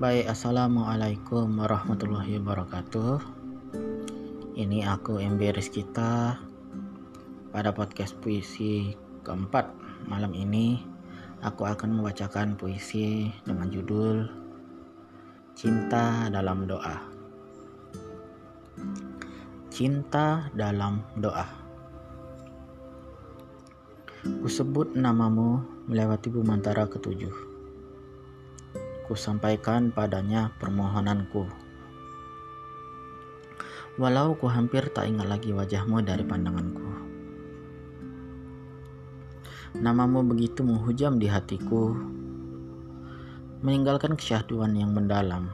Baik, Assalamualaikum warahmatullahi wabarakatuh. Ini aku MB Rizkita Pada podcast puisi keempat. Malam ini Aku akan membacakan puisi dengan judul Cinta dalam doa. Cinta dalam doa. Kusebut namamu melewati bumantara ketujuh ku sampaikan padanya permohonanku. Walau ku hampir tak ingat lagi wajahmu dari pandanganku. Namamu begitu menghujam di hatiku, meninggalkan kesyahduan yang mendalam.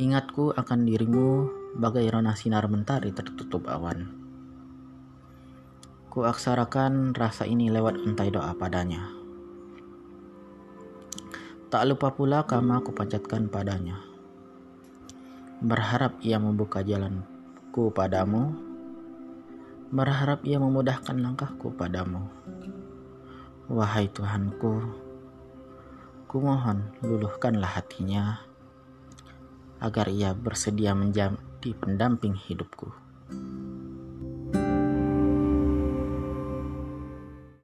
Ingatku akan dirimu bagai rona sinar mentari tertutup awan. Ku aksarakan rasa ini lewat untai doa padanya. Tak lupa pula kama aku panjatkan padanya. Berharap ia membuka jalanku padamu. Berharap ia memudahkan langkahku padamu. Wahai Tuhanku, ku mohon luluhkanlah hatinya agar ia bersedia menjadi pendamping hidupku.